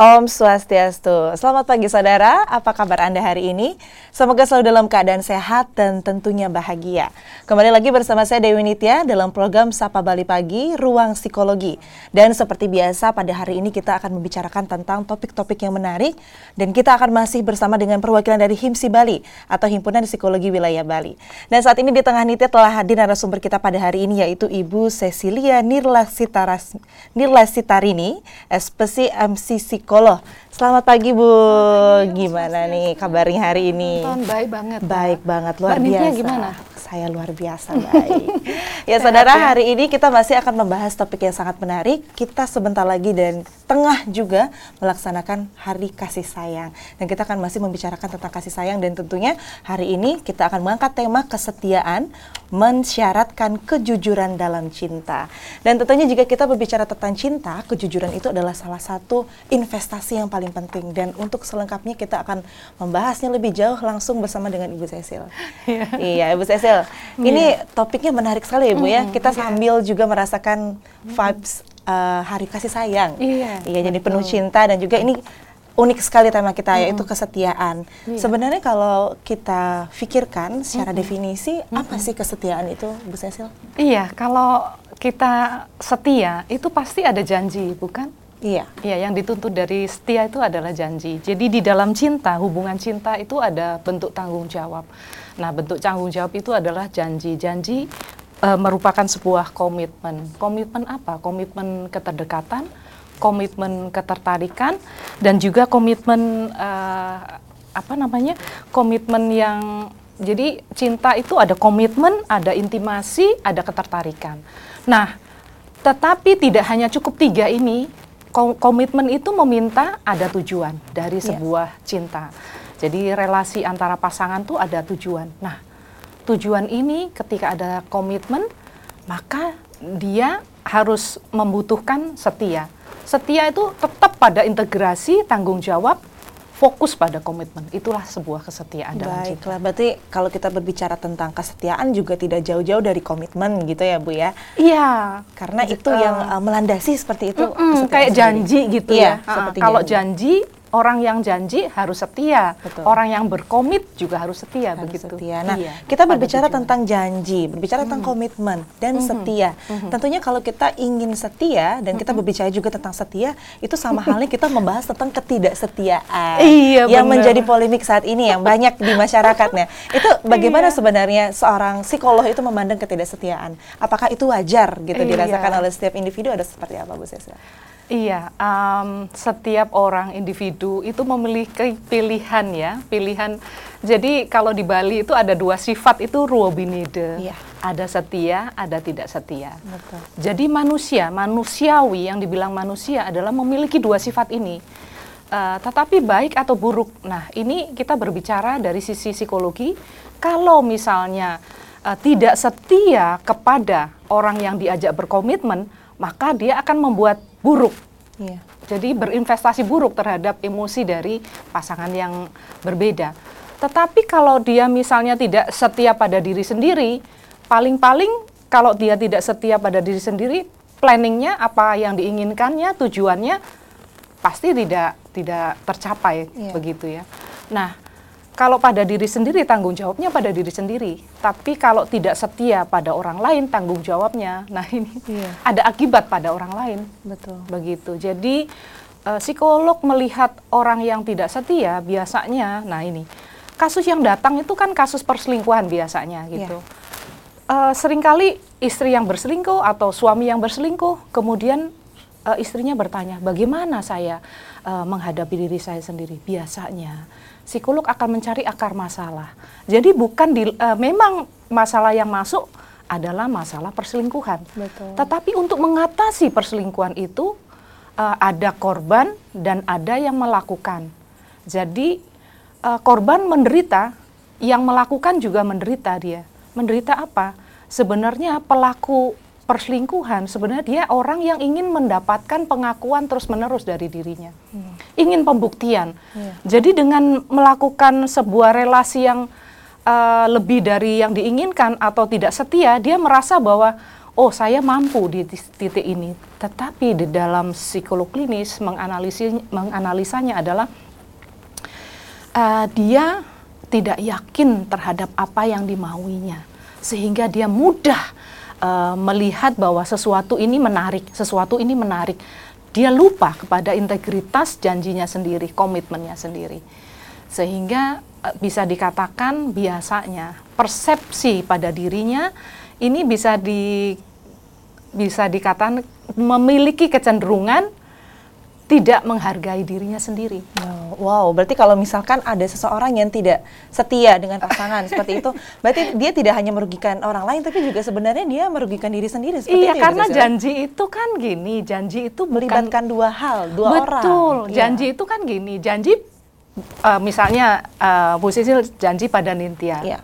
Om Swastiastu. Selamat pagi saudara, apa kabar Anda hari ini? Semoga selalu dalam keadaan sehat dan tentunya bahagia. Kembali lagi bersama saya Dewi Nitya dalam program Sapa Bali Pagi, Ruang Psikologi. Dan seperti biasa pada hari ini kita akan membicarakan tentang topik-topik yang menarik dan kita akan masih bersama dengan perwakilan dari HIMSI Bali atau Himpunan Psikologi Wilayah Bali. Dan saat ini di tengah Nitya telah hadir narasumber kita pada hari ini yaitu Ibu Cecilia Nirla Sitarini, SPC MCC psikolog. Selamat pagi Bu. Pagi, gimana nih kabarnya hari ini? baik banget. Baik banget luar biasa. gimana? Saya luar biasa baik. ya saudara, ya? hari ini kita masih akan membahas topik yang sangat menarik. Kita sebentar lagi dan tengah juga melaksanakan Hari Kasih Sayang. Dan kita akan masih membicarakan tentang kasih sayang dan tentunya hari ini kita akan mengangkat tema kesetiaan mensyaratkan kejujuran dalam cinta. Dan tentunya jika kita berbicara tentang cinta, kejujuran itu adalah salah satu investasi yang paling penting. Dan untuk selengkapnya kita akan membahasnya lebih jauh langsung bersama dengan Ibu Cecil. Yeah. iya, Ibu Cecil. Yeah. Ini topiknya menarik sekali Ibu mm, ya. Kita yeah. sambil juga merasakan vibes uh, hari kasih sayang. Iya. Iya, jadi penuh cinta dan juga ini unik sekali tema kita mm yaitu kesetiaan. Yeah. Sebenarnya kalau kita pikirkan secara mm -hmm. definisi mm -hmm. apa sih kesetiaan itu, Bu Cecil? Iya, kalau kita setia itu pasti ada janji, bukan? Iya. Iya, yang dituntut dari setia itu adalah janji. Jadi di dalam cinta, hubungan cinta itu ada bentuk tanggung jawab. Nah, bentuk tanggung jawab itu adalah janji. Janji e, merupakan sebuah komitmen. Komitmen apa? Komitmen keterdekatan, komitmen ketertarikan dan juga komitmen uh, apa namanya komitmen yang jadi cinta itu ada komitmen, ada intimasi, ada ketertarikan. Nah, tetapi tidak hanya cukup tiga ini, komitmen itu meminta ada tujuan dari sebuah yes. cinta. Jadi relasi antara pasangan tuh ada tujuan. Nah, tujuan ini ketika ada komitmen, maka dia harus membutuhkan setia setia itu tetap pada integrasi tanggung jawab fokus pada komitmen. Itulah sebuah kesetiaan dalam Baiklah, berarti kalau kita berbicara tentang kesetiaan juga tidak jauh-jauh dari komitmen gitu ya, Bu ya? Iya. Karena itu uh, yang uh, melandasi seperti itu. Mm -mm, kayak janji gitu iya, ya. Uh, kalau janji orang yang janji harus setia, Betul. orang yang berkomit juga harus setia harus begitu. Setia. Nah, iya, kita berbicara tujuan. tentang janji, berbicara tentang hmm. komitmen dan hmm. setia. Hmm. Tentunya kalau kita ingin setia dan kita berbicara juga tentang setia, itu sama halnya kita membahas tentang ketidaksetiaan iya, yang bener. menjadi polemik saat ini yang banyak di masyarakatnya. Itu bagaimana iya. sebenarnya seorang psikolog itu memandang ketidaksetiaan? Apakah itu wajar gitu iya. dirasakan oleh setiap individu ada seperti apa Bu Cecil? Iya, um, setiap orang individu itu memiliki pilihan ya, pilihan. Jadi kalau di Bali itu ada dua sifat itu ruobinide. Iya. Ada setia, ada tidak setia. Betul. Jadi manusia, manusiawi yang dibilang manusia adalah memiliki dua sifat ini. Uh, tetapi baik atau buruk. Nah, ini kita berbicara dari sisi psikologi. Kalau misalnya uh, tidak setia kepada orang yang diajak berkomitmen, maka dia akan membuat buruk. Iya. Jadi berinvestasi buruk terhadap emosi dari pasangan yang berbeda. Tetapi kalau dia misalnya tidak setia pada diri sendiri, paling-paling kalau dia tidak setia pada diri sendiri, planningnya apa yang diinginkannya, tujuannya pasti tidak tidak tercapai iya. begitu ya. Nah, kalau pada diri sendiri tanggung jawabnya pada diri sendiri. Tapi kalau tidak setia pada orang lain tanggung jawabnya. Nah, ini iya. ada akibat pada orang lain. Betul. Begitu. Jadi uh, psikolog melihat orang yang tidak setia biasanya nah ini kasus yang datang itu kan kasus perselingkuhan biasanya gitu. Iya. Uh, sering kali istri yang berselingkuh atau suami yang berselingkuh kemudian uh, istrinya bertanya, "Bagaimana saya uh, menghadapi diri saya sendiri?" Biasanya psikolog akan mencari akar masalah. Jadi bukan di, uh, memang masalah yang masuk adalah masalah perselingkuhan. Betul. Tetapi untuk mengatasi perselingkuhan itu uh, ada korban dan ada yang melakukan. Jadi uh, korban menderita, yang melakukan juga menderita dia. Menderita apa? Sebenarnya pelaku perselingkuhan sebenarnya dia orang yang ingin mendapatkan pengakuan terus-menerus dari dirinya. Hmm. Ingin pembuktian. Yeah. Jadi dengan melakukan sebuah relasi yang uh, lebih dari yang diinginkan atau tidak setia, dia merasa bahwa oh saya mampu di titik ini. Tetapi di dalam psikolog klinis menganalisanya adalah uh, dia tidak yakin terhadap apa yang dimauinya, sehingga dia mudah uh, melihat bahwa sesuatu ini menarik, sesuatu ini menarik. Dia lupa kepada integritas janjinya sendiri, komitmennya sendiri, sehingga uh, bisa dikatakan biasanya persepsi pada dirinya ini bisa di bisa dikatakan memiliki kecenderungan tidak menghargai dirinya sendiri. Wow, berarti kalau misalkan ada seseorang yang tidak setia dengan pasangan seperti itu, berarti dia tidak hanya merugikan orang lain, tapi juga sebenarnya dia merugikan diri sendiri. Seperti iya, itu, ya, karena ya, janji itu kan gini, janji itu melibatkan dua hal, dua betul, orang. Betul, iya. janji itu kan gini, janji uh, misalnya uh, Bu Sisil janji pada Nintia. Iya.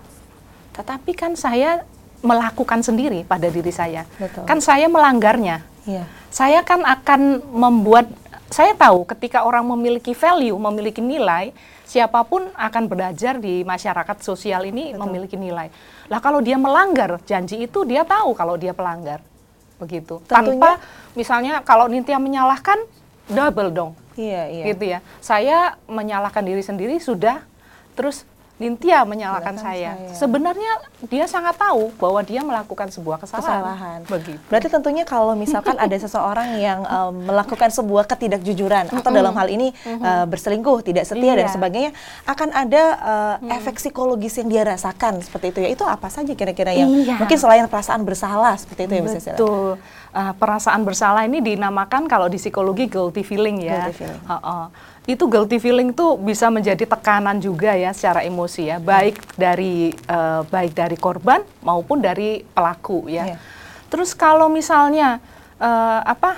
Tetapi kan saya melakukan sendiri pada diri saya. Betul. Kan saya melanggarnya. Iya. Saya kan akan membuat saya tahu ketika orang memiliki value, memiliki nilai, siapa pun akan belajar di masyarakat sosial ini Betul. memiliki nilai. Lah kalau dia melanggar janji itu dia tahu kalau dia pelanggar. Begitu. Tentunya, Tanpa misalnya kalau Nintya menyalahkan double dong. Iya, iya. Gitu ya. Saya menyalahkan diri sendiri sudah terus Nintia menyalahkan saya. saya. Sebenarnya dia sangat tahu bahwa dia melakukan sebuah kesalahan. kesalahan. Begitu. Berarti tentunya kalau misalkan ada seseorang yang um, melakukan sebuah ketidakjujuran atau dalam hal ini uh, berselingkuh, tidak setia iya. dan sebagainya, akan ada uh, efek psikologis yang dia rasakan seperti itu ya. Itu apa saja kira-kira yang iya. mungkin selain perasaan bersalah seperti itu ya Betul. Betul. Uh, perasaan bersalah ini dinamakan kalau di psikologi guilty feeling ya. Guilty feeling. Uh -uh itu guilty feeling tuh bisa menjadi tekanan juga ya secara emosi ya, baik dari uh, baik dari korban maupun dari pelaku ya. Yeah. Terus kalau misalnya uh, apa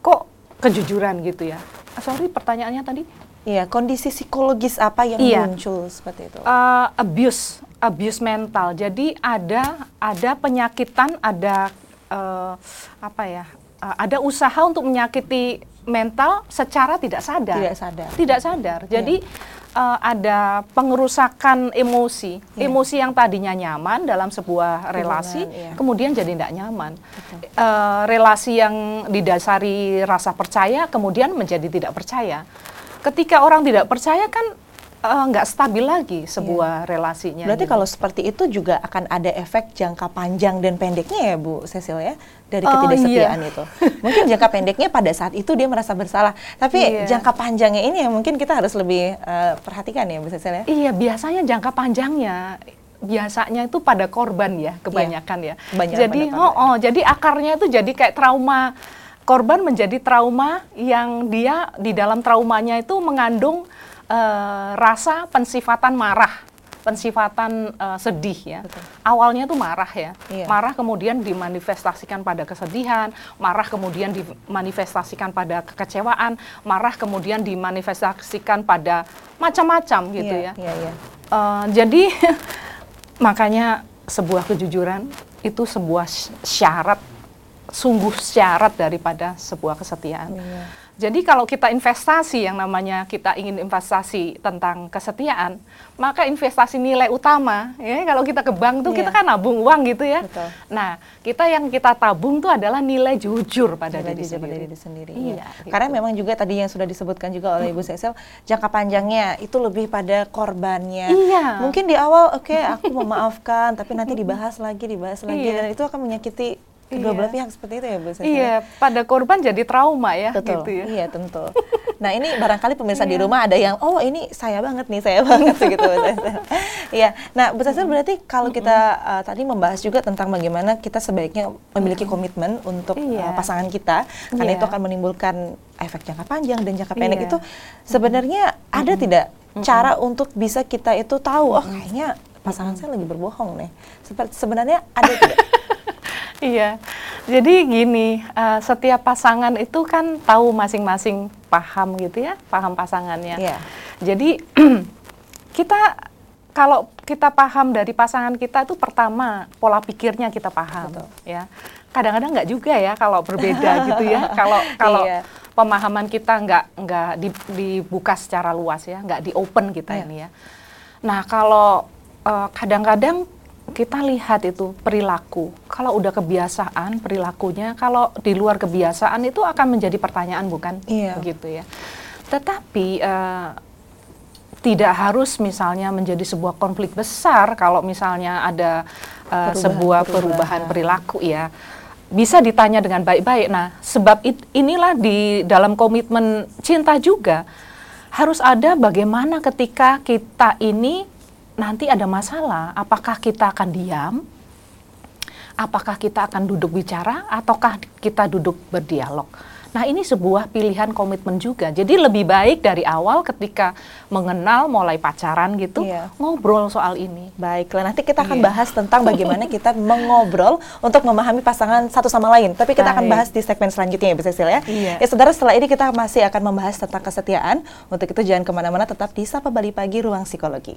kok kejujuran gitu ya? Ah, sorry pertanyaannya tadi. Iya, kondisi psikologis apa yang iya. muncul seperti itu? Uh, abuse, abuse mental. Jadi ada ada penyakitan, ada uh, apa ya? Uh, ada usaha untuk menyakiti mental secara tidak sadar. Tidak sadar. Tidak sadar. Iya. Jadi uh, ada pengerusakan emosi, yeah. emosi yang tadinya nyaman dalam sebuah relasi, yeah. kemudian jadi tidak nyaman. Uh, relasi yang didasari rasa percaya, kemudian menjadi tidak percaya. Ketika orang tidak percaya kan Eh, nggak uh, stabil lagi sebuah yeah. relasinya. Berarti gitu. kalau seperti itu juga akan ada efek jangka panjang dan pendeknya ya Bu Cecil ya dari oh, ketidaksetiaan iya. itu. Mungkin jangka pendeknya pada saat itu dia merasa bersalah, tapi yeah. jangka panjangnya ini yang mungkin kita harus lebih uh, perhatikan ya Bu Cecil ya. Iya biasanya jangka panjangnya biasanya itu pada korban ya kebanyakan yeah. ya. Banyak jadi oh, oh jadi akarnya itu jadi kayak trauma korban menjadi trauma yang dia di dalam traumanya itu mengandung uh, rasa pensifatan marah, pensifatan uh, sedih ya. Betul. Awalnya tuh marah ya, iya. marah kemudian dimanifestasikan pada kesedihan, marah kemudian dimanifestasikan pada kekecewaan, marah kemudian dimanifestasikan pada macam-macam gitu iya, ya. Iya, iya. Uh, jadi makanya sebuah kejujuran itu sebuah syarat sungguh syarat daripada sebuah kesetiaan. Iya. Jadi kalau kita investasi yang namanya kita ingin investasi tentang kesetiaan, maka investasi nilai utama ya kalau kita ke bank tuh yeah. kita kan nabung uang gitu ya. Betul. Nah, kita yang kita tabung tuh adalah nilai jujur pada nilai diri, sendiri. diri sendiri. Iya. Gitu. Karena memang juga tadi yang sudah disebutkan juga oleh Ibu Cecil, jangka panjangnya itu lebih pada korbannya. Iya. Mungkin di awal oke okay, aku memaafkan, tapi nanti dibahas lagi, dibahas lagi iya. dan itu akan menyakiti kedua iya. belah pihak seperti itu ya Bu Sesi? Iya, pada korban jadi trauma ya. Betul. Gitu ya. Iya tentu. Nah ini barangkali pemirsa iya. di rumah ada yang oh ini saya banget nih saya banget gitu. Iya. Nah Bu Sesi berarti kalau kita uh, tadi membahas juga tentang bagaimana kita sebaiknya memiliki komitmen untuk iya. uh, pasangan kita karena iya. itu akan menimbulkan efek jangka panjang dan jangka pendek iya. itu sebenarnya ada tidak cara untuk bisa kita itu tahu oh kayaknya pasangan saya lagi berbohong nih. Seperti sebenarnya ada tidak? Iya, jadi gini, uh, setiap pasangan itu kan tahu masing-masing paham gitu ya, paham pasangannya. Iya. Jadi kita kalau kita paham dari pasangan kita itu pertama pola pikirnya kita paham, Betul. ya. Kadang-kadang nggak juga ya kalau berbeda gitu ya. Kalau kalau iya. pemahaman kita nggak nggak dibuka secara luas ya, nggak di open kita iya. ini ya. Nah kalau uh, kadang-kadang kita lihat itu perilaku. Kalau udah kebiasaan perilakunya, kalau di luar kebiasaan itu akan menjadi pertanyaan bukan? Iya. Begitu ya. Tetapi uh, tidak harus misalnya menjadi sebuah konflik besar kalau misalnya ada uh, perubahan, sebuah perubahan, perubahan perilaku ya bisa ditanya dengan baik-baik. Nah, sebab it, inilah di dalam komitmen cinta juga harus ada bagaimana ketika kita ini nanti ada masalah, apakah kita akan diam? Apakah kita akan duduk bicara ataukah kita duduk berdialog? Nah, ini sebuah pilihan komitmen juga. Jadi lebih baik dari awal ketika mengenal mulai pacaran gitu, iya. ngobrol soal ini. Baiklah, nanti kita akan iya. bahas tentang bagaimana kita mengobrol untuk memahami pasangan satu sama lain. Tapi kita Baik. akan bahas di segmen selanjutnya ya, Bu Cecil ya. Iya. Ya, saudara, setelah ini kita masih akan membahas tentang kesetiaan. Untuk itu jangan ke mana-mana, tetap di Sapa Bali Pagi Ruang Psikologi.